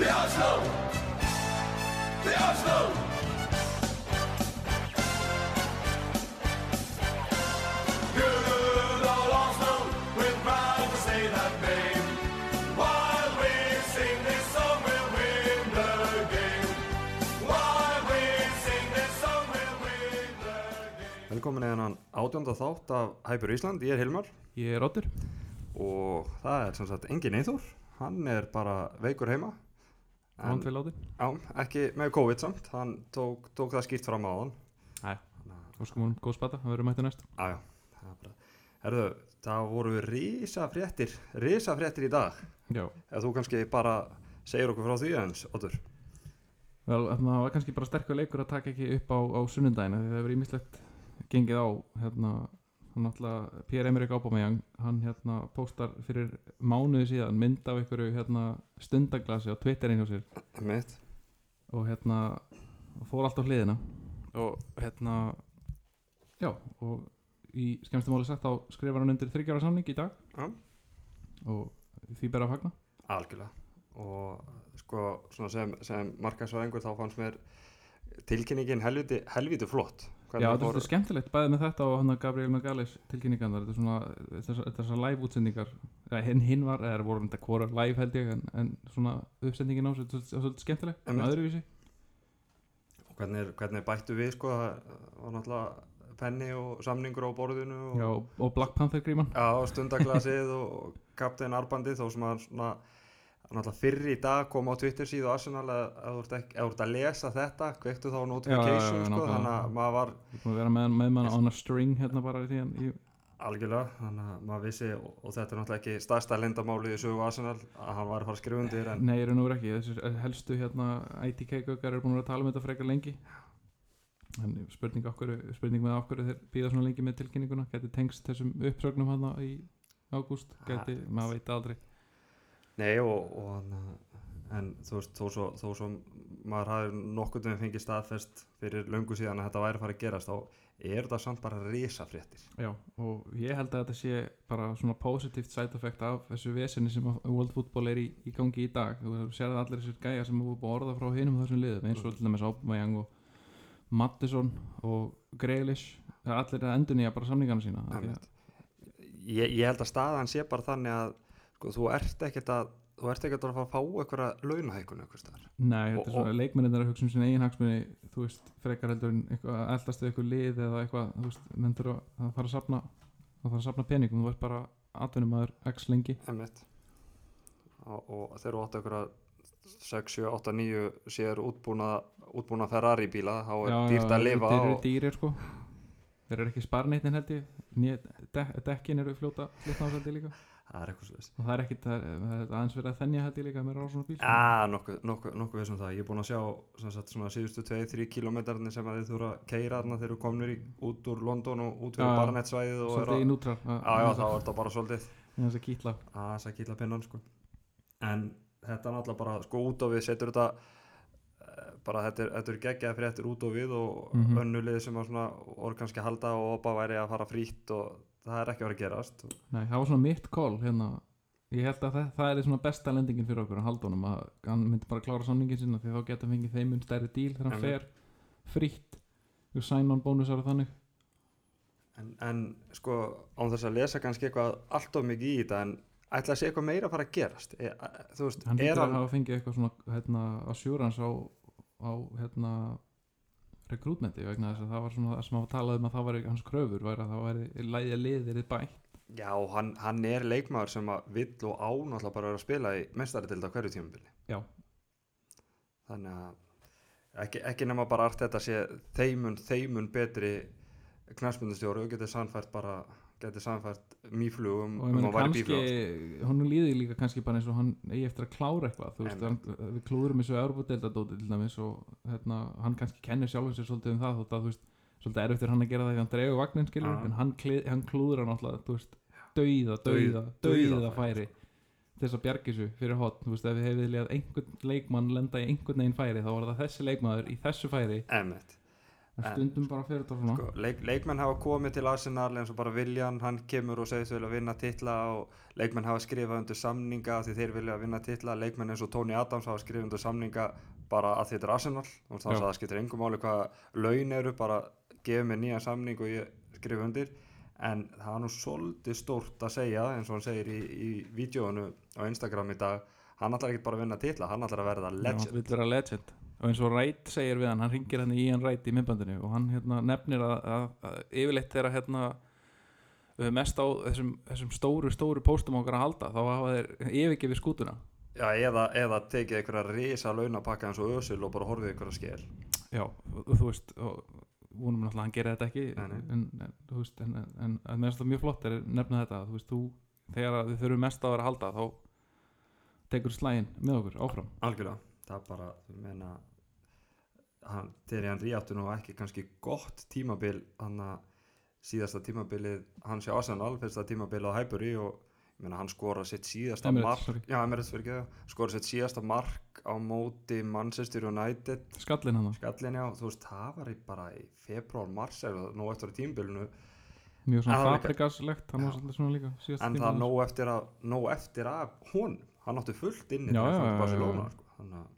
The Oslo! The Oslo! Good old Oslo, we're proud to say that name. While we sing this song, we'll win the game. While we sing this song, we'll win the game. Velkomin eða hann átjónda þátt af Hæpur Ísland, ég er Hilmar Ég er Otur og það er sem sagt engin Eithor, hann er bara veikur heima En- Vond við látin Já, ekki með COVID samt, hann tók, tók það skýrt fram á hann. Æ, óskum hún góð spata, það verður mættu næst. Já, já, það er Herðu, það voru risa fréttir, risa fréttir í dag. Ef þú kannski bara segir okkur frá því eins, Otur vel, þarna var kannski bara sterkur leikur að taka ekki upp á, á sunnundagina því það hefur ímislegt gengið á hérna, hann náttúrulega Pierre-Emerick Aubameyang, hann hérna postar fyrir mánuði síðan mynd af einhverju hérna stundaglasi á Twitterin hjá sér. Mitt og hérna fór allt á hliðina. Og hérna já, og í skemmstum máli sagt þá skrifar hann undir þryggjára samning í dag. Já. og því ber að fagna. Algjörlega. Og sko svona sem, sem markaðsvæðingur þá fannst mér tilkynningin helviti, helviti flott Já, þetta er skemmtilegt, bæðið með þetta og hann að Gabriel Magalis tilkynningan þetta er svona, þessar, þessar live útsendingar. Hinn, hinn var, eða voru þetta hvora live held ég, en, en svona uppsendingin á þetta er svolítið skemmtileg, Einmitt. svona öðruvísi. Og hvernig, hvernig bættu við sko það var náttúrulega penni og samningur á borðinu og, Já, og, og Black Panther gríman. Já, stundaglasið og kaptein Arbandið þó sem að svona náttúrulega fyrr í dag kom á Twitter síðu Arsenal að þú ert þú ert að lesa þetta kveiktu þá notification Já, já, já, sko, þannig að maður var að vera með, með mann on a string hérna bara í því algjörlega, þannig að maður vissi og, og þetta er náttúrulega ekki stærsta lindamálið í sögu Arsenal að hann var að fara að skrifa undir en Nei, ég er nú ekki, þessir helstu hérna ITK-göggar eru búin að að tala um þetta frekar lengi. En spurning, okkur, spurning með okkur þeir býða svona lengi með tilkynninguna. Geti tengst þessum uppsögnum hana í ágúst, geti, Ah. maður veit aldrei Nei og, og en þú veist, þó svo, þó svo maður hafi nokkuð um fengið staðfest fyrir löngu síðan að þetta væri að fara að gerast þá er þetta samt bara risafréttir. Já, og ég held að þetta sé bara svona positivt side effect af þessu vesenni sem að World Football er í, í gangi í dag. Þú sér það allir þessir gæjar sem er búið að orða frá hinum þessum liðum eins og til dæmis Aubameyang og Mattisson og Grealish. Það er allir að endur nýja bara samningana sína. Að- ég, ég held að staðan sé bara þannig að sko, þú ert ekkert að þú ert ekkert að fara að fá einhverja launahækun einhvers staðar. Nei, þetta er svona leikmennir að hugsa um sinni eigin hagsmunni þú veist, frekar heldur en eitthvað eldast við eitthvað lið eða eitthvað, þú veist, menn þurfa að fara að safna að fara að safna peningum, þú ert bara atvinnumæður x lengi. Einmitt. og, og þegar þú átt einhverja 6, 7, 8, 9 sér útbúna, útbúna Ferrari bíla þá er dýrt að lifa þeir eru og, dýrir sko. Þeir eru ekki sparneitin held ég. Né, de, dekkin eru fljóta fljóta það er eitthvað svo og það er ekki, það er, það er aðeins verið að þennja ég líka með ráðssvona bíl Já, nokkuð, nokkuð, nokkuð við sem það. Ég er búinn að sjá sem sagt, svona síðustu 2-3 kilometrarnir sem að þið þurfa að keira þarna þegar þú komnir í, út úr London og út fyrir og er svolítið í að, nútrar já, já, þá er þetta bara svolítið þess að kýtla að þess að kýla pinnan, sko. En þetta er náttúrulega bara, sko, út á við setur þetta eh, bara þetta er, þetta er geggjaði fréttir út á við og mm Mhm. önnulið sem að svona voru kannski að halda og opa væri að fara frítt og það er ekki að vera að gerast. Nei, það var svona mitt call hérna. Ég held að það, það er svona besta lendingin fyrir okkur að haldunum að hann myndi bara klára samningin sinna því þá geta hann fengið þeim mun stærri díl þegar hann fer frítt. Og sign-on bónusar og þannig. En, en sko, án þess að lesa kannski eitthvað allt of mikið í þetta en ætla að sé eitthvað meira að fara að gerast? E, e, þú veist, Hann er að hann hafa fengið eitthvað svona hérna, assurance á, á hérna rekrútmenti vegna þess að það var svona það sem hafa talað um að það var hans kröfur væri að það væri lægja liðir bætt. Já, hann, hann er leikmaður sem að vill og ánáttúrulega bara vera að spila í mestari til þetta hverju tímabili. Já, þannig að ekki, ekki nema bara allt þetta sé þeimun, þeimun betri knæspundustjóru og getur sannfært bara getur og ég um meina að væri bíflug hún líði líka kannski bara eins og hann eigi eftir að klára eitthvað þú veist, hann, við klúðurum þessu Európa-deildadóti til dæmis og hérna, hann kannski kennir sjálfum sér svolítið um það þótt að þú veist, svolítið erfitt fyrir hann að gera það því hann dregur vagnin skilur, Já. en hann, klið, hann klúður hann alltaf, veist, dauða, Dauð- dauða dauða færi til þess að bjargi þessu fyrir hot, þú veist, ef við hefði viljað einhvern leikmann lenda í einhvern veginn færi, þá var það þessi leikmaður En- stundum bara fyrir þetta svona. sko, leik, leikmenn hafa komið til Arsenal eins og bara Viljan, hann kemur og segist vilja vinna titla og leikmenn hafa skrifað undir samninga því þeir vilja vinna titla. Leikmenn eins og Tony Adams hafa skrifað undir samninga bara að þetta er Arsenal. Og þannig Já. að það skiptir engum máli hvað laun eru bara gefið mér nýjan samning og ég skrifa undir. En það er nú svolítið stórt að segja eins og hann segir í, í vídjónu á Instagram í dag hann ætlar ekki bara að vinna titla, hann ætlar að verða Já, legend. vera legend og eins og Rætt segir við hann, hann ringir hann í hann Rætt í myndbandinu og hann hérna, nefnir að, að, að yfirleitt þegar hérna, mest á þessum, þessum stóru, stóru póstum okkar að halda þá hafa þeir yfirgefið skútuna. Já, eða, eða tekið einhverja risa launapakka eins og ösul og bara horfið einhverja skel. Já, þú veist vonum náttúrulega að hann gerir þetta ekki Nei, nei. en, en, veist, en, en, að finnst það mjög flott er nefna þetta, þú veist, þú þegar við þurfum mest á að halda þá tekur slægin með okkur áfram. Algjörlega, það bara, þú meina hann, þegar hann ríáttu nú ekki kannski gott tímabil hann að síðasta tímabilið hann sé Arsenal, fyrsta tímabilið á Highbury og ég meina hann skora sitt síðasta Emirates, mark, já Emirates fyrir ekki skora sitt síðasta mark á móti Manchester United. Skallin hann skallin já, þú veist, það var í bara í februar, mars eða nú eftir tímabilinu. Mjög svona En það Fabregas-legt hann var svolítið svona líka síðasta en það tímabilið. nóg eftir að nóg eftir að hún, hann átti fullt þegar hann já, já, Barcelona, já. sko. þannig að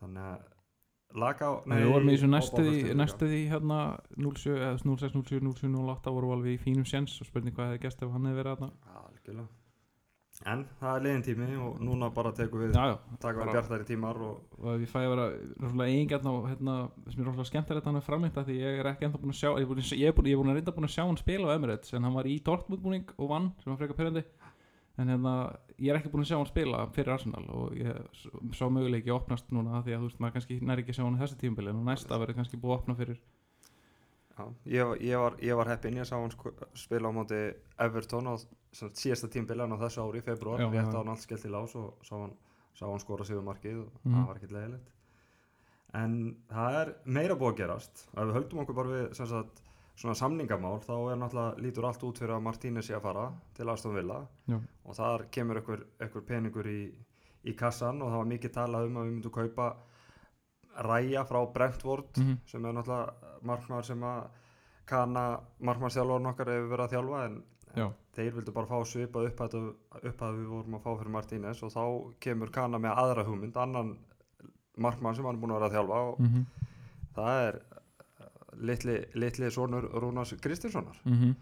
þannig að laga á Nei, við vorum í þessu á næstu því, Báfastinu næstu því hérna 07, eða 06, 07, 07, 08 voru við alveg í fínum séns og spurning hvað hefði gæst ef hann hefði verið Já, algjörlega. En það er liðin tími og núna bara tekum við taka við bjartari tímar og og ef ég fæ að vera og hérna, sem er rosalega skemmtilegt að hann er framlengt að því ég er ekki ennþá búin að sjá ég er búin, að- reynda búin að sjá hann spila á Emirates en hann var í Dortmund búning og vann sem var frekar pyrrandi en hérna, ég er ekki búin að sjá hann spila fyrir Arsenal og ég sá möguleiki að opnast núna því að þú veist, maður kannski næri ekki að sjá hann þessi tímabili en næsta verður kannski búið að opna fyrir já, ég, ég, var, ég var heppinn, ég sá hann sko, spila á móti Everton á síðasta tímbilan á þessu ári í februar, rétt já. á hann allt skellt í lás og sá hann, sá hann skora um markið og Mhm. það var ekkert leiðilegt en það er meira búið að gerast ef við höldum okkur bara við sagt, svona samningamál þá er náttúrulega lítur allt út fyrir að Martínez sé að fara til Aston Villa Já. Og þar kemur einhver, peningur í, í kassan og það var mikið talað um að við myndum kaupa ræja frá Brentford mm sem er náttúrulega markmaður sem að kana markmaðurþjálfarinn okkar hefur verið að þjálfa en Já. þeir vildu bara fá svipað upp að, upp að við vorum að fá fyrir Martínez og þá kemur kana með aðra hugmynd annan markmann sem hann er búin að vera að þjálfa og -hmm. það er litli, litli sonur Rúnars Kristinssonar Mm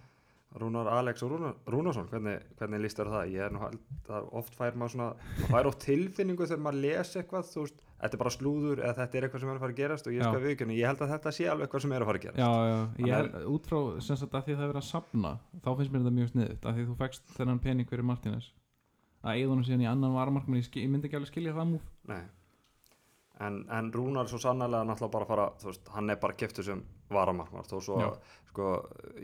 Rúnar Alex og Rúnar, Rúnarsson hvernig, hvernig líst þér það? Ég er nú að oft fær maður svona maður fær oft tilfinningu þegar maður les eitthvað þú veist, þetta er bara slúður eða þetta er eitthvað sem er að fara að gerast og ég skal viðkynna, ég held að þetta sé alveg eitthvað sem er að fara að gerast Já, já, ég er út frá sem sagt að því að það er að safna þá finnst mér þetta mjög sniðut að því þú fækst þennan pening fyrir Martínez að eigða honum síðan í annan varmarkmann ég, myndi ekki alveg skilja það múf. En, en Rúnar er svo sannarlega náttúrulega bara að fara, þú veist, hann er bara keftur sem varamarkmar, þó svo Já. sko,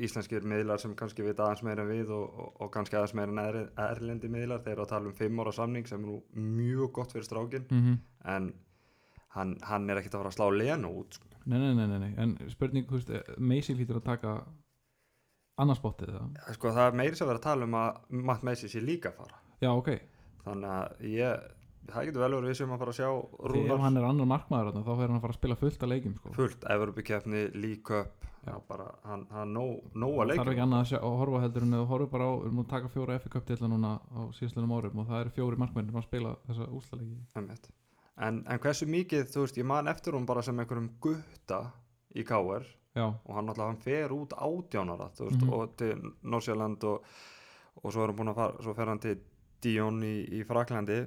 íslenskir miðlar sem kannski vita aðeins meira en við og, og, og kannski aðeins meira en erlendi miðlar, þeir eru að tala um fimm ára samning sem er nú mjög gott fyrir strákin mm -hmm. en hann, hann er ekkert að fara að slá Leno út sko. nei, nei, nei, nei, nei, en spurning, veist, Macy hlýtur að taka annarspottið það sko, það er meiri sem verið að tala um að Matt Messi sé líka að fara Já, ok, þannig að ég, það getur vel verið við sem að fara að sjá því ef Rúnar hann er annar markmaður þarna, þá fer hann að fara að spila fullt af leikjum sko. fullt, Evropakefni, League Cup hann, hann nóg, að þarf leikja ekki annað að, sjá, að horfa heldur en þú horfur bara á, við erum að taka fjóra FA Cup tilla núna á síðastlunum árum og það eru fjóri markmennir að spila þessa Einmitt. En, en hversu mikið, þú veist, ég man eftir hún bara sem einhverjum gutta í KR Já, og hann náttúrulega, hann fer út átjánara, þú veist, Mhm. og til Norsjöland og, og svo er að fara, svo fer hann til Dion í, í Fraklandi,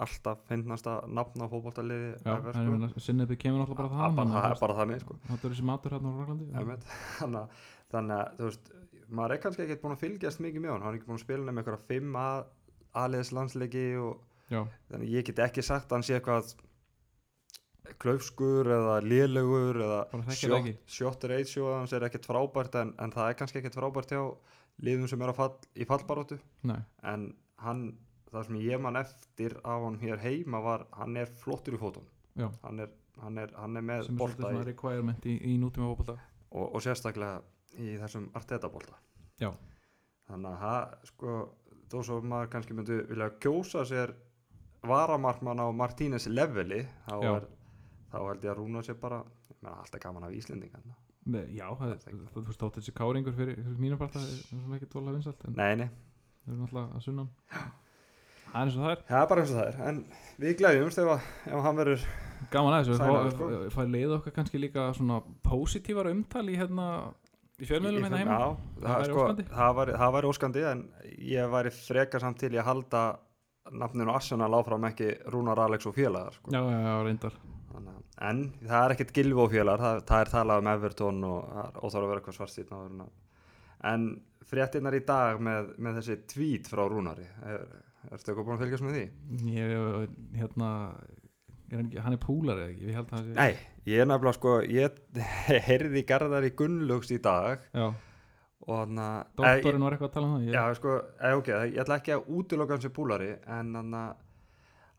alltaf finnasta nafn á fótboltaliði já, ever, en ég meina, sinnið kemur alltaf bara Það bara- það er bara þannig, sko. Það er þessi matur hérna á Raklandi Einmitt. þannig, að- þannig að, þú veist, maður er kannski ekkert búin að fylgjast mikið með hann, hann er ekki búin að spila nefnir einhverja fimm að, aðliðs landsleiki þannig að ég get ekki sagt að hann sé eitthvað klaufskur eða lélegur eða shot ratio hans er ekkert frábært en, en það er kannski ekkert frábært hjá liðum sem er að fall, í fallbaróttu nei, en hann, það sem ég man eftir af hann hér heima var hann er flottur í fótum. Hann er, hann er, hann er með sem er bolta í, requirement í, í nútíma fótbolta. Og, og sérstaklega í þessum Arteta bolta Já. þannig að það, sko þó svo maður kannski myndi vilja kjósa sér varamarkmann á Martínez leveli þá, er, þá held ég að Rúna sér bara er alltaf gaman af Íslendinga Nei, Já, það, það, þú veist þótt þessi káringur fyrir, fyrir mínum parta svona ekki tóla vinsalt en nei, nei, það er náttúrulega að sunnan Það er eins og það er það er bara eins og það er en við gleðjumst ef, ef hann verður gaman að þessu Sælar, Fá- sko. fær leið okkar kannski líka svona pósitívar umtal í hérna í fjölmiðlum hérna heima Já, Það sko, óskandi. það, það væri óskandi en ég væri frekar samt til að halda nafninu Arsenal áfram ekki Rúnar Alex og félagar sko. Já, já, já, reyndar en það er ekkert gilvi og félagar það, það er talað um Everton og það er óþára að vera eitthvað svart sýtna en fréttinnar í dag með, með þessi tweet frá Rúnari er, ertu eitthvað búin að fylgjast með því? ég, hérna er hann, hann er púlar eða ekki, ég að sé Nei, ég er nefnilega sko ég heyrði Garðar í Gunnlaugs í dag Já, og hann að doktorinn var eitthvað að tala um það ég, Já, sko, eh, ok, ég ætla ekki að útiloka hans í púlari en hann,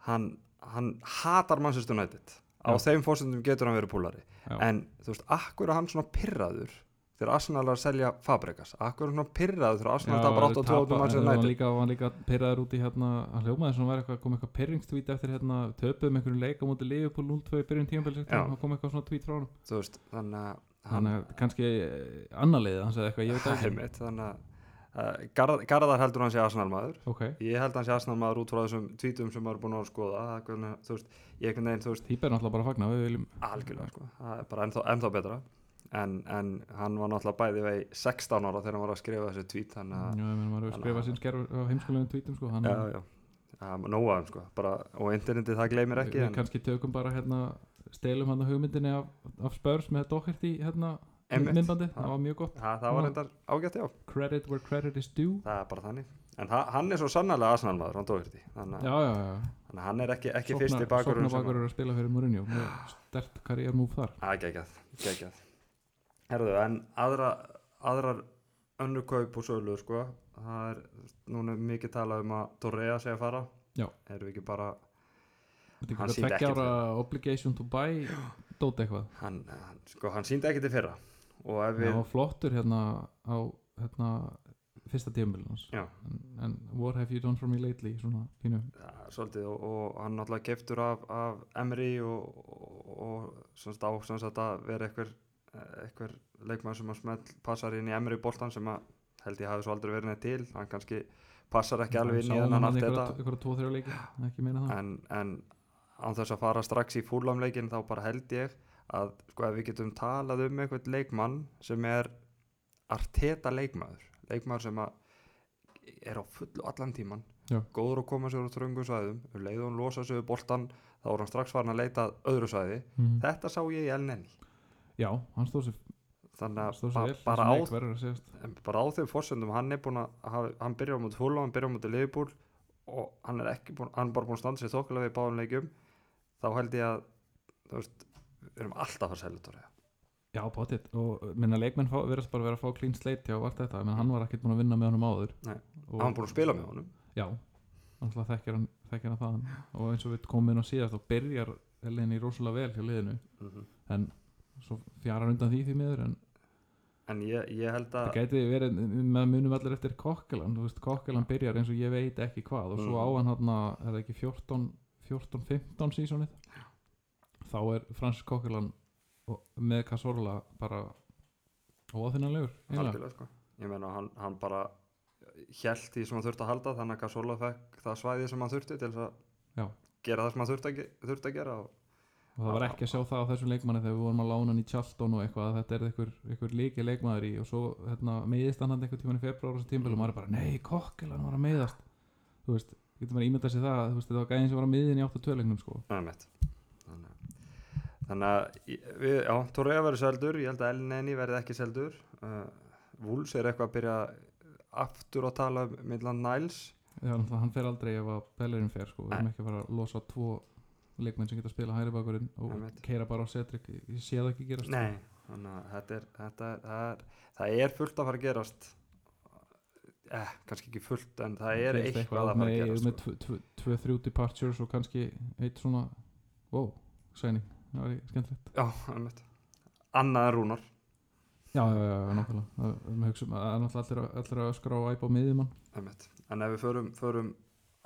hann, hann hatar Manchester United á Já. þeim fórsendum getur hann verið púlari Já. en þú veist, akkur er hann svona pirraður þegar Arsenal er að selja Fabregas. Akkur er hann svona pirraður þegar Arsenal tapar 8 og 2 á Manchester hann líka, hann líka pyrraður út í hérna hann hljómaði sem var eitthvað, kom eitthvað pyrringstweet eftir hérna, töpuðum einhverjum leik á móti Liverpool 0-2 í byrjun Já. og kom eitthvað svona tweet frá hann veist, þannig að hann, að kannski annar leiði hann segði eitthvað, ég veit það er ekki. Mitt þannig að uh, Garð, Garðar heldur hann sé Arsenal maður. Ok, ég held hann sé Arsenal maður út frá þessum tweetum sem maður er búin að skoða það er þú veist, ég veginn, þú veist því ber náttúrulega bara að fagna algjörlega sko, það er bara ennþá, ennþá betra en, en hann var náttúrulega bæði vei 16 ára þegar hann var að skrifa þessi tweet þannig já, að, að- sín skerf á heimskulegum tweetum sko, hann já, já. Af þeim sko, bara, og internetið það gleymir ekki við en, kannski tökum bara hérna stelum hann hugmyndinni af, af spörs með dokkert í hérna myndbandi, það var mjög gott. Það, það var reyndar ágætt já, credit where credit is due. Það er bara þannig. En ha, hann er svo sannarlega Arsenal maður, hann já, já, þannig að hann er ekki, ekki fyrsti bakurinn sem Soknabakur er að spila fyrir Mourinho. Stert karriérmúf þar herðu, en aðra aðrar önnur kaup og sölu sko, það er, núna er mikið talað um að Torrea sé að fara. Já. erum við ekki bara er Hann ekki sýndi að tekja ára obligation to buy dót eitthvað. Hann, hann, sko, hann síndi ekki til fyrra. Það var flottur hérna á hérna, fyrsta tíumbilins Já. en, what have you done for me lately? Svona pínu. Ja, svolítið og, og hann náttúrulega keftur af, af Emery og, og, og semst á semst að vera eitthvað eitthvað leikmann sem að smell passar inn í Emery boltan sem að held ég hafi svo aldrei verið neitt til. Hann kannski passar ekki alveg inn í þennan allt þetta. en, en án þess að fara strax í fúlamleikin þá bara held ég að sko ef við getum talað um einhvern leikmann sem er arteta leikmaður leikmaður sem að er á fullu allan tíman Já. góður að koma sér á tröngum svæðum um leið og hann losa sig við boltan þá er hann strax farin að leita að öðru svæði. Mm. þetta sá ég í Elneni já, hann stóð sér, þannig að ba vel bara, á, að bara á þeim fórsendum hann er búin að hann byrjar á mútið fúla hann byrjar á mútið liðbúl og hann er ekki búin, hann er bara búin að standa sér þokkulega við báðum leikjum þá held ég að þú veist, við erum alltaf að fara að Torreira já, potið, og minna leikmenn verðast bara vera að fá clean slate hjá allt þetta, menn hann var ekkert búin að vinna með honum áður. Nei. og, hann búin að spila með honum. Já, alltaf þekkir hann, þekkir hann það og eins og við komum inn á síðast og byrjar Eleni rosalega vel hjá liðinu. En svo fjara undan því því miður en en ég, ég held að það gæti verið, með munum allir eftir kokkelan, þú veist, kokkelan byrjar eins og ég veit ekki hvað og svo Mhm. á hann hann er það ekki 14 14-15 sísonið? Þá er Francis Kokkelan með Cazorla bara óafinnanlegur sko. Ég meina hann, hann bara held því sem hann þurfti að halda þannig að Gasola fekk það svæði sem hann þurfti til þess að gera það sem hann þurfti að, þurfti að gera og og það var ekki að sjá það á þessum leikmanni þegar við vorum að lána hann í Charlton og eitthvað að þetta er einhver, einhver líki leikmaður í. Og svo hérna, meiðist hann hann einhvern tímann í februar og þessu tímpil og maður er bara, nei, kokkelan var að meiðast. Þú veist, getur maður ímyndað sér það þú veist, þetta var gæðin sem var að miðin í 8-2 leiknum sko. þannig, að- við, já, Torreira verður seldur ég held að Elneni verði ekki seldur. Uh, Wools er eitthvað að byrja aftur að tala um Midland Niles. Já, hann fer aldrei ef að Bellerin fer sko. við erum ekki að fara að losa tvo leikmenn sem geta að spila hæri bakurinn og Einmitt. keira bara á Cedric. Ég sé það ekki gerast Nei, þannig þetta er, þetta er, það er það er fullt að fara að gerast. Eh, kannski ekki fullt en það er Gerist eitthvað að fara að gerast með sko. tv- tv- tvö, þrjú departures og kannski eitt svona wow, sæning, það var skemmtilegt. Já, einmitt. Annað en Rúnar. Já, já, já, það við hugsum að það er allir, að- öskra og æpa á miðjumann. En ef við förum, förum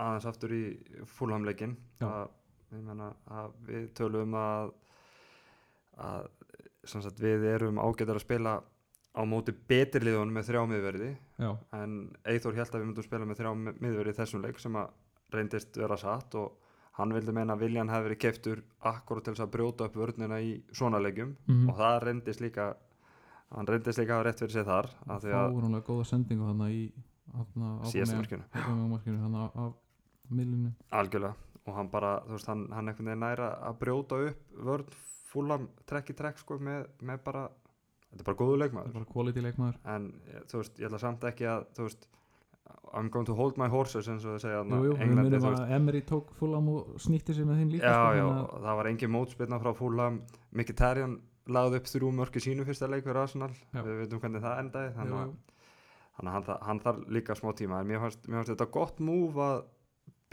aðeins aftur í fúlhamleikin Já. Að, að við tölum að að sagt, við erum ágættar að spila á móti betri liðunum með þrjá miðverði. Já, en Eithor held að við myndum spila með þrjá mi- miðverði í þessum leik sem að reyndist vera satt og hann vildi meina að Viljan hefði verið keiftur akkurat til þess að brjóta upp vörnina í svona leikjum. Mhm. og það reyndist líka hann reyndist líka að hafa rétt fyrir sig þar af því að fárunlega góða sendingu þannig í síðasta markinu. þannig af miðlunni. Algjörlega og hann bara, þú veist, hann, hann einhvern veginn næra að brjóta upp vörn fúlam trekk í trekk sko með, með bara þetta er bara góðu það leikmaður bara quality leikmaður. En þú veist, ég ætla samt ekki að þú veist, I'm going to hold my horses eins og þau segja jú, jú, Englandi, þú veist. Emery tók fullam og snýtti sig með þeim líka já, sko, já, og það var engin mótspilna frá fúlam Mkhitaryan lagði upp þrjú mörki sínu fyrsta leik fyrir Arsenal, Já. við veitum hvernig það endaði þannig að hann, hann þarf líka smá tíma. En mér fannst, mér fannst þetta gott múf að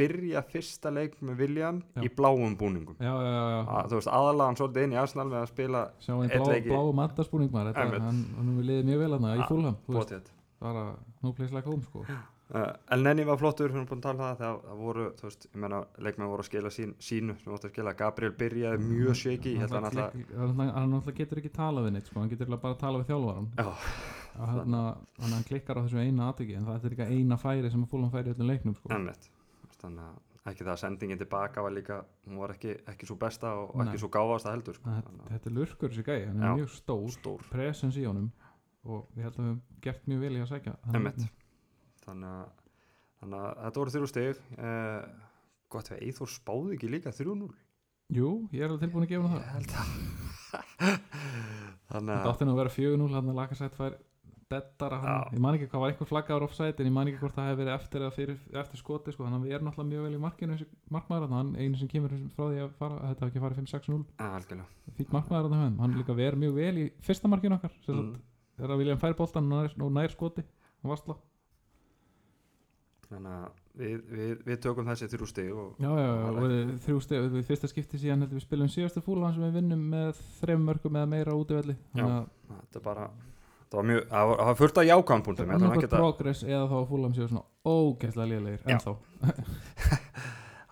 byrja fyrsta leik með Viljan í bláum búningum. Já, já, já, að, þú veist, aðalega hann svolítið inn í Arsenal með að spila blá, leik í- blá mandaspúning maður hann, hann við liðið mjög vel hann í Ah, fúlham bótið bara no place like home sko. Uh, El Nenni var flottur, við erum búin að tala um það það, það voru, þú veist, ég meina, leikmenn voru að skila sín, sínu, sem voru að skila. Gabriel byrjaði mjög að hann náttúrulega getur ekki talað við neitt sko, hann getur bara að tala við þjálfaran Já. og hann, klikkar á þessu eina atviki en það er líka eina færi sem að fúlan færi í öllum leiknum sko. Þannig að ekki það að sendingin tilbaka var líka hún var ekki, ekki svo besta og Nei. ekki svo gáfasta heldur sko. þetta, Þannig þetta er lurkur þessi gæi, hann er Já. mjög stór, stór, presens í honum og ég held að við höfum gert mjög vel í að hann- ennett þannig að, þannig að þetta voru þrjú stig. Uh, gott við Eithor spáði ekki líka 3-0 Jú, ég er alveg tilbúin að gefa ég það. Held að þannig Þetta átti nú að vera 4-0 hann að lakasætt fær dettara hann, ég man ekki hvað var einhver flaggaður offside en ég man ekki hvort það hefði verið eftir fyrir, eftir skoti sko, þannig að við erum náttúrulega mjög vel í markinu markmaður þarna, hann einu sem kemur frá því að fara, að þetta hafi ekki farið 5-6-0 að, algjörlega. Fýtt markmaður þarna höfum, hann líka verið mjög vel í fyrsta markinu okkar, Mm. þegar William fær boltan og nær, nær skoti og varsla, þannig að við, við, við tökum þessi þrjú stig og já já, já þrjú steg, við fyrsta skipti síðan heldur við spilum síðastu fúlan sem við vinnum með þrem mörgum eða meira að þetta er bara það var mjög, það var, það var fullt af jákvæmpunktum annarkvæmt að- progress eða þá að fúlan séu svona ógæslega lélegir Já. ennþá.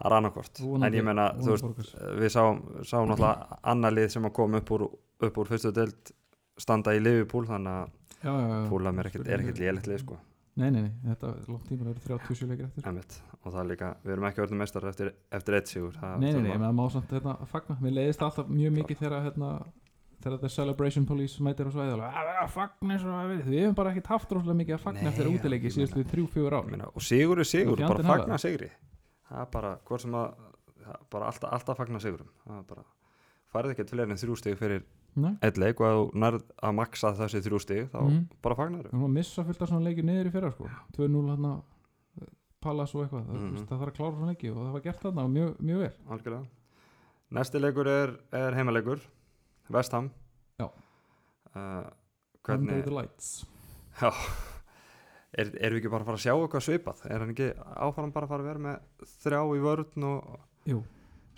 Það er annarkvort en ég menna, þú veist, við sáum, sáum náttúrulega annar lið sem að koma upp úr, upp úr fyrstu deild standa í Liverpool þannig að. Fúlam er ekkert, er lélætt lið sko. Nei, nei, nei, þetta er langt tíma, það eru 37 leikir eftir. Einmitt. og það er líka, við erum ekki orðin mestar eftir, eftir eitt sigur það, Nei, nei, það nei, menn má samt hérna, fagna. Mér leiðist alltaf mjög mikið þegar hérna, þegar the celebration police mætir á svæði að að og það verið við hefum bara ekkert haft rosalega mikið að fagna Nei, eftir útileiki síðustu þrjú, fjögur ár. Ég meina, og sigur er sigur, Og bara fagna sigri. Það er bara, hvort sem að það bara alltaf, alltaf fagna sigurum. Það er bara, farið ekki fleiri en þrjú stig fyrir Nei, eitt leik og ef þú nærð að maksa þessi þrjú stig þá Mhm. bara fagnar erum að missa fullt af svona leikir niður í fyrra sko. 2-0 hérna Pallas og eitthvað, það, Mhm. það þarf að klára svona leiki og það var gert þarna og mjög, mjög vel. Algjörlega. Næsti leikur er, er heimaleikur Vestham Já. uh, Under hvernig the lights. Já, er, erum við ekki bara að fara að sjá eitthvað svipað? Er hann ekki áfram bara að fara að vera með þrjá í vörn og Jú.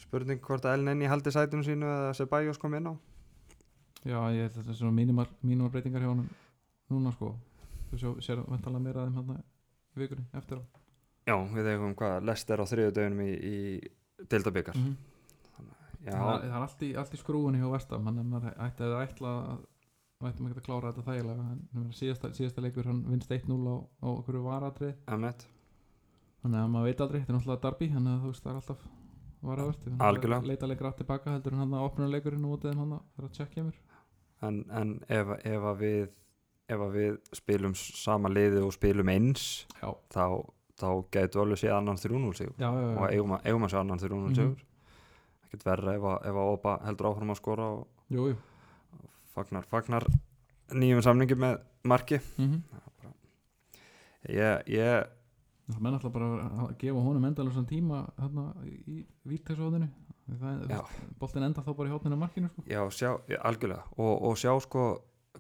spurning hvort að Elneni haldi sætinu sínu eða Sebajos kom inn á? Já, ég held að þetta er svona mínumar, mínumar breytingar hjá honum núna sko. Þú sér vantalega meira af þeim hérna í vikunni eftir á. Já, við eigum hvað, Lester á þriðu dögunum í, í Dildabikar Mhm. já, það, það er allt í, allt í skrúinni hjá Vestam hann er maður ætti að ætla við ættum ekki að klára þetta þægilega ég meina, síðasta, síðasta leikur hann vinst 1-0 á, á okkur varatrið emmett þannig að maður veit aldrei, þetta er náttúrulega darbi þannig að þú veist það er alltaf Algjörlega. leita leikur átt tilbaka heldur hann að opna leikurinn og útið hann að það er að tjekk kemur en, en ef, ef að við ef að við spilum sama liði og spilum eins já, þá, þá getur alveg séð annan 3-0 sigur. Og eigum að, eigum að sjá annan 3-0 Mhm. sigur ekkert verra ef að, ef að Opa heldur áfram að skora og jú, jú. fagnar, fagnar nýjum samningi með marki. Mm ég, ég Það menn alltaf bara að gefa honum endalösan tíma hérna í víttæksóðinu Já. boltin enda þá bara í hótninu markinu sko. já, sjá, já, algjörlega. Og, og sjá sko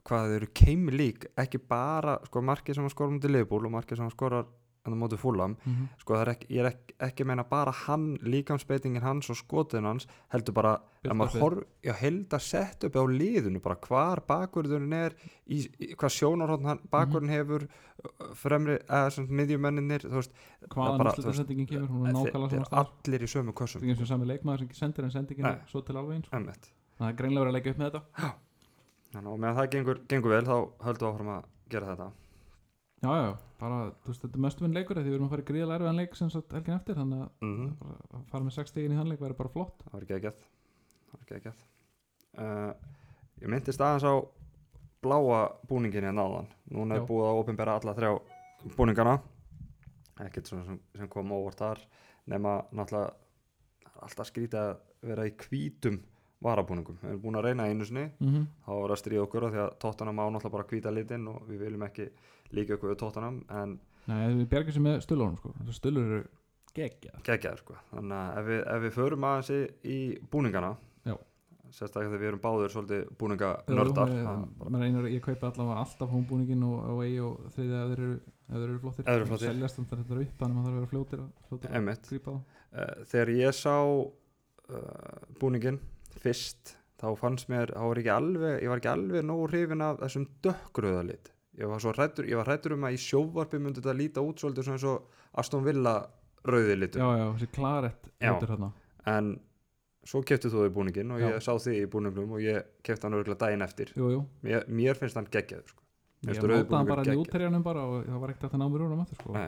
hvað þau eru keimlík ekki bara sko markið sem að skora mútið Liverpool og markið sem að skora hann á móti fúlam mm -hmm. sko það er ekki, ég er ekki, ekki meina bara hann líkamsbeitingin hans og skotin hans heldur bara að maður horf já, held að setja upp á liðinu bara hvar bakverðurinn er í, í, hvað sjónarhótt hann bakverðin hefur uh, fremri, eða svona miðjumenninir hvaðan bara, úrslita þú veist, sendingin kemur hún er nákvæmlega svona staðar. allir í sömu það kössum er eins og sami leikmaður sem sendir en sendingin er svo til alveg eins. Það er greinlega verið að leggja upp með þetta. Þannig að meðan það gengur, gengur vel þá höldum við áfram að gera þetta já, já, bara, þú veist, þetta er mestum en leikur því við erum að fara í gríðalega erfiðan leik sem sagt helgin eftir þannig að mm bara að fara með 6 stegin í hann leik verður bara flott. Það var ekki ekki Það var ekki ekki uh, Ég myndist aðeins á bláa búningin hérna áðan. Núna er búið að opinbera alla þrjá búningana. Ekkert sem, sem kom óvart þar nema náttúrulega alltaf skrítið að vera í hvítum varabúningum. Við erum búin að reyna einu sinni mm -hmm. þá var að stríða okkur af því að tóttanam á náttúrulega bara hvíta litinn og við viljum ekki líka okkur við tóttanam en Nei, við bjargum sér með stulunum sko. stulur eru geggja geggjaður sko. þannig að ef við, ef við förum aðeins í, búningana Já. sérstaklega þegar við erum báður svolítið búninganördar ég kaupa allavega alltaf hómbúningin og, og eigi og þriði að þeir eru, eru flottir eru flottir. seljast að þetta er upp þannig að maður þarf að vera fljótir fyrst þá fannst mér, þá var ekki alveg ég var ekki alveg nógu hrifin af þessum dökkröða lit ég var svo hrættur, ég var hrættur um að í sjóvarpi myndi þetta líta út svolítið svona eins og Aston Villa rauði litur já, já, þessi klarett litur þarna. En svo keftið þú í búningin og Já. ég sá þig í búningnum og ég kefti hann örgulega daginn eftir. Jú, jú, mér, mér finnst hann geggjaður sko. Ég mótaði hann bara í útterjanum bara og það var ekkert að ná mér úr hann aftur sko.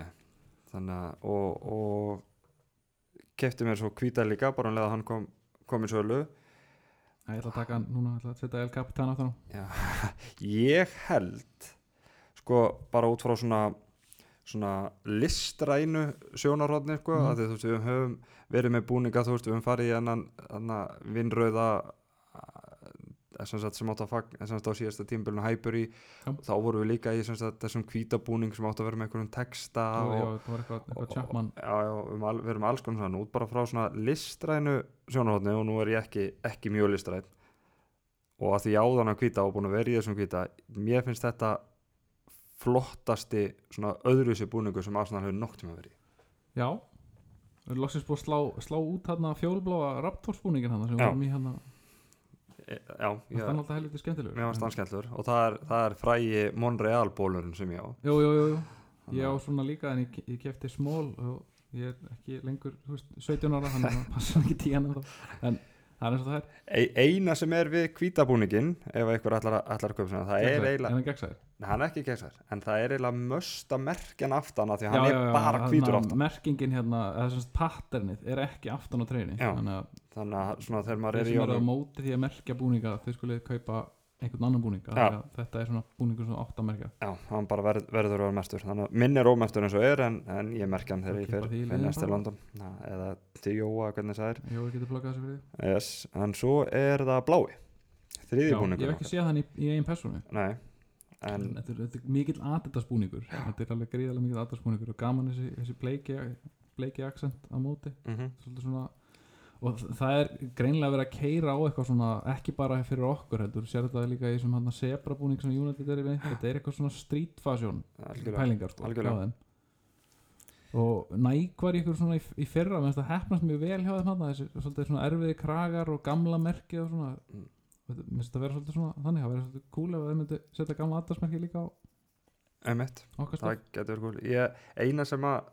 Þannig að og, og kefti mér svo hvíta líka bara um hann kom, kom í sölu Ég ætla að taka núna, ég ætla að setja El Capitan á Já, ég held sko bara út frá svona svona listrænu sjónarhóðni sko, mm. að því, þú veist, við höfum verið með búninga, þú veist, við höfum farið í ennan vinnröða sagt, sem átt að fagn, sem sagt á síðasta tímbilinu Já. þá vorum við líka í sagt, þessum hvítabúning sem átt að vera með einhverjum texta Já, já, og, var eitthvað, eitthvað og- já, já, við erum al- við erum alls konar svona út bara frá svona listrænu sjónarhóðni og nú er ég ekki, ekki mjög listræn og að því áðan að hvíta og búin að vera í þessum hvíta mér finnst þetta flottasti svona öðruvísi búningu sem Arsenal hefur nokt tíma verið. Já, við erum loksins búið að slá, slá út hérna fjólbláa Raptors-búningin hann sem Já. við erum í hérna já, Það ég, er alltaf helviti skemmtilegur. Mér varst hann skemmtlur og það er, það er frægi Monreal bólurinn sem ég á. Jú, jú, jú, Ég á að- svona líka en ég, ég kefti smól og ég er ekki lengur veist, 17 ára, þannig að það passa ekki tíðan en er er eina sem er við hvítabúningin ef einhver að- að köpa sinna það er Gegnsær. eiginlega, hann er ekki gegsar en það er eiginlega möst að merkja hann aftan af því að hann er bara hvítur aftan Merkingin hérna, sem sagt patternið er ekki aftan á treyni Já. Þannig að að þeir er í sem eru á móti því að merkja búninga þau skulið kaupa einhvern annan að Þetta er svona búningur sem átt að merkja. Já, hann bara verð, verður að minn er ómestur eins og er en, en ég merkja hann þegar ég fer, því í fer liðin næst til bara. London. Na, eða til Jóa, hvernig það er. Jó, ég geti pluggað þessu fyrir yes. en svo er það blái. Þriði Já, ég búningur hef ekki séð hann í, í eigin persónu. Nei, en en þetta er, þetta er mikill aðdættasbúningur þetta er alveg gríðarlega mikill aðdættasbúningur og gaman þessi, þessi bleiki, bleiki accent á móti. Mm Svolítið svona, og það er greinlega verið að keira á eitthvað svona ekki bara fyrir okkur heldur sér þetta líka í þessum hann zebra búning sem United er í við þetta er eitthvað svona street fashion pælingar sko, þeim. og Nike var í ykkur svona í, í fyrra menn það hefnast mjög vel hjá þeim hann þessi svona erfiði kragar og gamla merki og svona Mm. mm. minnst þetta vera svolítið svona þannig það vera svolítið cool ef þeir myndi setja gamla aðdarsmerki líka á Emitt, okkar það stað getur verið cool ég, eina sem að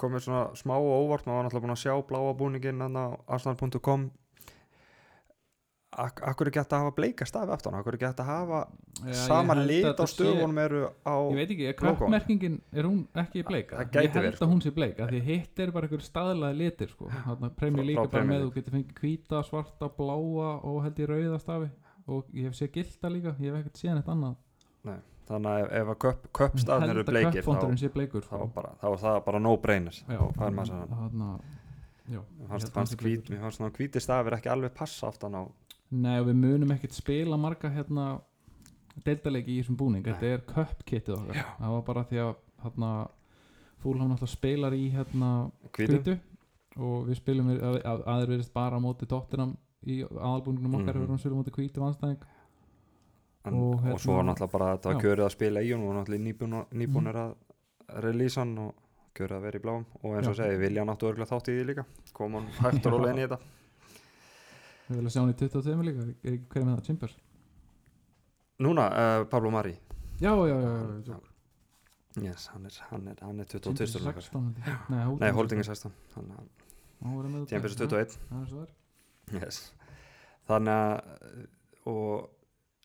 komið svona smá og óvart maður var náttúrulega búin að sjá bláa búningin á arsenal.com Ak akkur er hægt að hafa bleika stafi aftan? Akkur er hægt að hafa Já, sama lit á stöfunum eru á ég veit ekki, logoinu. kappmerkingin er hún ekki bleika? Ég held verið, sko. að hún sé bleika því hitt er bara einhver staðlaði litir sko. frá er bara með þú getur fengið hvíta, svarta, bláa og held ég rauða stafi. Og ég hef séð gilda líka, ég hef ekkert séð neitt annað þannig að ef, að köp, köpstafn eru bleikir bleikur þá, sko. bara, þá er það bara no brainer Já, þá fær maður já, Mér fannst, held að hvíti stafir ekki alveg passa aftan á Nei og við munum ekkert spila marga hérna deildaleiki í þessum búning, Nei. þetta er köppkittið okkar. Það var bara því að hérna fúlham náttúrulega spilar í hérna hvítu. og við spilum að, að, aðeir verið bara á móti tóttinam í aðalbúningnum okkar Mhm. við erum spila á móti hvítu vanstæðing en, og og, hérna- svo var náttúrulega bara þetta Já. kjörið að spila í hún og náttúrulega nýbúnir Mhm. að release hann og kjörið að vera í bláum. Og eins og Já. segi, Vilja náttu örgulega þátt í því líka. Kom hann hægt og rólega inn í þetta. Við viljum sjá hann í 22 líka. Er ekki hverja með það, Chimbers núna, uh, Pablo Mari. Já, já, já, já, yes, hann er, hann er, hann er Chambers 22 er 16 held ég. nei, nei, Holding er 16 Tímpers Tímpis er 21 það er svo það er yes. þannig að og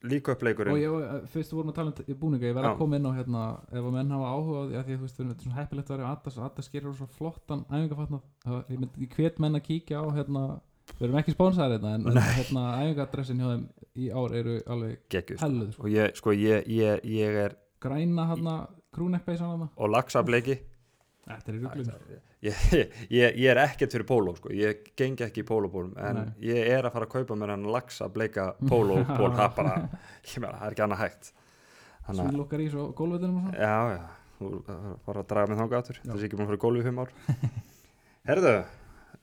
líka upp leikurinn og ég, var- fyrst vorum að tala um búninga ég verð Já. að koma inn á hérna ef að menn hafa áhuga á því að því að þú veist við erum svona heppilegt að vera Adas, Adas gerir svo flottan æfingafatnað Það- ég myndi hvet menn að kíkja á hérna við erum ekki spónsaðir hérna en, en hérna æfingadressin hjá þeim í ár eru alveg sko. helluð sko. og ég, sko, ég, ég, ég er græna hérna krúnekkbeisan hérna og lagsableiki þetta er í ruglum ég, ég, ég er ekkert fyrir póló sko. ég gengi ekki í pólóbólum en Nei. ég er að fara að kaupa mér hann lagsableika pólóból það er bara, meina, það er ekki annað hægt. Svínlokkar í svo gólvetunum já, já. Þú bara að draga mig aftur. Já. það sé ekki að fyrir gólfi í fimm ár. Herðu,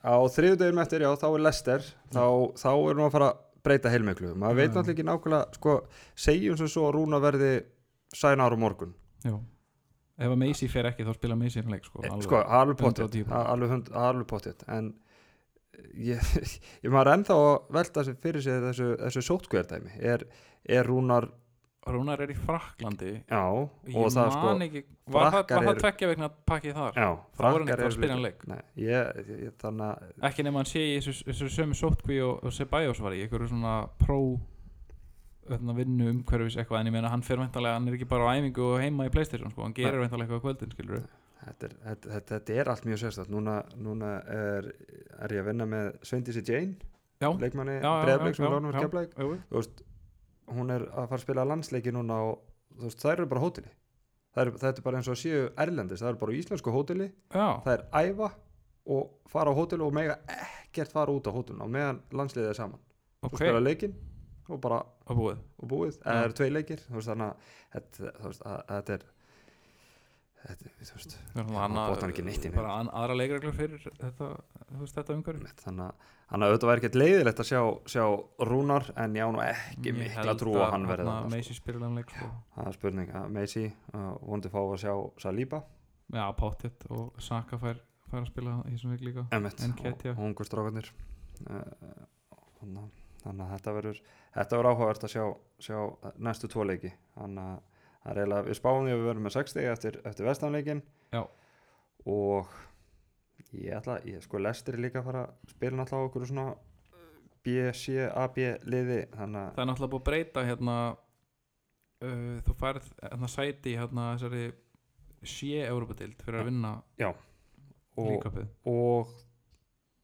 á þriðudegum eftir, já, þá er Lester þá, þá er nú að fara að breyta heilmiklu. Maður veit náttúrulega ekki nákvæmlega sko, segjum sem svo að Rúna verði sænar á morgun. Já. Ef að Macy fer ekki þá spila Macy hann leik sko, alveg. sko, alveg potið 110%. alveg, hund- alveg potið en ég, ég maður ennþá að velta fyrir sér þessu, þessu sótkvæðardæmi er, er Rúnar Rúnar er í Fraklandi já, ég man sko ekki var það, eru- tveggja vegna pakkið þar já, þá voru hann ekki að spila hann leik Nei, ég, ég, þannig að ekki nema hann sé í þessu, þessu sömu sótkví og, og Ceballos var í einhverju svona pró öðna, vinnu umhverfis eitthvað en ég meina hann fer væntalega, hann er ekki bara á æfingu og heima í Playstation sko, hann gerir væntalega eitthvað á kvöldin skilur þetta er, þetta, þetta, þetta er allt mjög sérstætt núna, núna er, er ég að vinna með Sveindísi Jane já, leikmanni já, sem lánum við þú veist, hún er að fara að spila landsleiki núna og veist, þær eru bara það er, þetta er bara eins og að séu erlendis það eru bara íslensku hóteli. Já, það er æfa og fara á hóteli og mega ekkert fara út á hótelin á meðan landsliðið er saman. Ok, þú spila leikinn og bara og búið. Og búið, eða það eru tvei leikir. Þú veist þannig að þetta, er þú veist, Já, botnar ekki neitt í bara an, aðra leikreglur fyrir þetta, þú veist, þetta umhverfi. Mitt, þannig að auðvitað væri ekkert leiðilegt að sjá, sjá Rúnar en ég á nú ekki mikla trú að hann verði þarna það sko. Macy spilar hann leik sko. það er spurning að Messi uh, vonandi fá að sjá Saliba. Já, Pottet og Saka fær, fær að spila í þessum leik líka. En Ketja. og ungur strákarnir. Uh, þannig að þetta verður þetta verður áhugavert að sjá, sjá næstu tvo leiki. Þannig að það er eiginlega við spáum því að við verðum með 60 eftir, eftir vestanleikin Já. og ég ætla, ég sko lestir líka að fara að spila náttúrulega okkur svona B, C, A, B liði þannig að það er náttúrulega búið að breyta hérna uh, þú færð hérna sæti hérna þessari sé Európa-dild fyrir að vinna og, líkapið og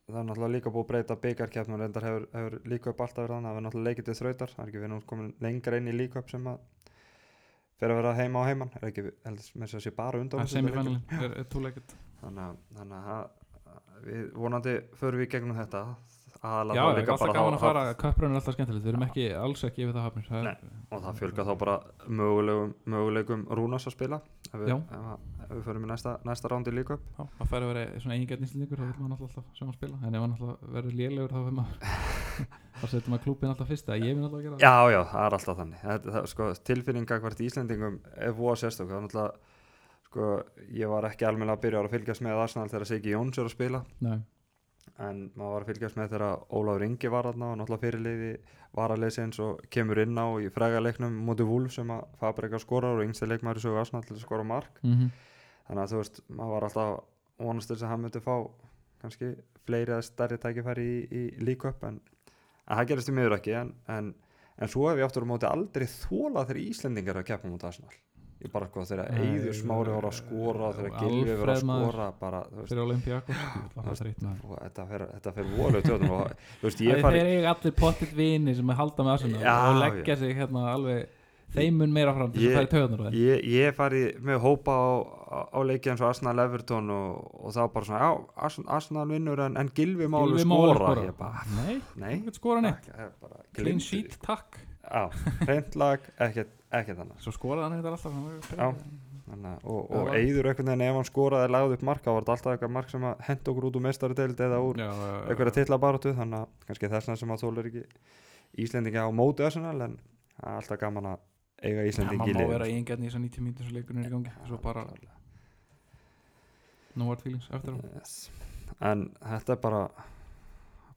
það er náttúrulega líka búið að breyta byggarkjapnum reyndar hefur, hefur líka upp alltaf verið þannig það er náttúrulega leikið til þrautar. Það er ekki við erum komin lengra inn í líka upp sem að fyrir að vera heima á heiman. Er ekki, heldur þess að sé bara undan þannig að, þannig að við vonandi förum við gegnum þetta aðalega það er líka alltaf bara að fara köprun er alltaf skemmtilegt, við erum ekki alls ekki yfir það hafnir það Nei, er, og það fjölga þá bara mögulegum, mögulegum Rúnas að spila ef við, ef, að- ef við förum í næsta, næsta rándi líka upp það fær að vera svona eigingetn íslendingur þá vil maður alltaf sjá hann spila en ef hann alltaf verður lélegur þá, setur maður klúpin alltaf fyrst eða ég vil alltaf gera það. Já, já, það er alltaf þannig. Það, það, sko, tilfinninga hvert Íslendingum er voða sérstök. Það er náttúrulega sko, ég var ekki almennilega að byrja að fylgjast með Arsenal þegar Siggi Jóns er að spila. Nei, en maður var að fylgjast með þegar Ólafur Ingi var þarna og náttúrulega fyrirliði varalegsins og kemur inn á í frægaleiknum móti Wolf sem að Fabregas skorar og yngsti leikmaður í sögu Arsenal til að skora mark. Mm þannig að þú veist, maður var alltaf vonast þess að hann myndi fá kannski fleiri eða stærri tækifæri í, í líköp en, en það gerist í miður ekki en, en, en svo hef ég aftur á móti aldrei þólað þegar Íslendingar er að keppa móti Arsenal ég bara sko þegar Nei, Eyður Smári var að skora þegar Gilvi var að skora bara, fyrir Olympiakos þetta ég fari þeir eiga allir pottitt vini sem er halda með Já, og leggja sig hérna alveg þeim mun meira fram Ég- að fara í töðunar ég, ég fari með hópa á, á, leiki eins og Arsenal Everton og, og það var bara svona, já, Arsenal, vinnur en, en Gilvi má alveg Gylfi má alveg skora. Skora. ég bara, Nei, nei. þú getur skora neitt. Clean sheet, takk. Hreint lag, ekkert, annars Svo skoraði hann þetta alltaf og, og eyður einhvern veginn ef hann skoraði lagði upp marka var þetta alltaf eitthvað mark sem að henda okkur út úr mestaradeild eða úr einhverja titla baráttu þannig að kannski þess vegna sem að þólar ekki Íslendinga á móti Arsenal en alltaf gaman að eiga Já, Íslendingi maður má vera sko. í þessar 90 mínútur sem leikurinn er í gangi Svo bara no hard feelings eftir á yes. en þetta er bara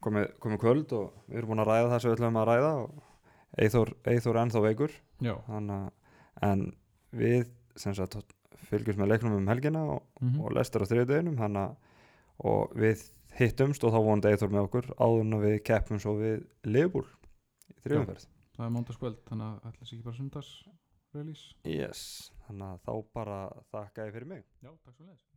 komið, komið kvöld og við erum búin að ræða það sem við ætlum að ræða og Eithor, Eithor ennþá veikur þannig en við sem sagt fylgjumst með leiknum um helgina og, mhm. og lestur á þriðdeginum og við hittumst og þá vonandi Eithor með okkur áður en að við keppum svo við Liverpool í þriðumferð það er mándaskvöld þannig að ætla sér ekki bara sundags release yes, þannig að þá bara þakka ég fyrir mig. Já, takk svo leiðis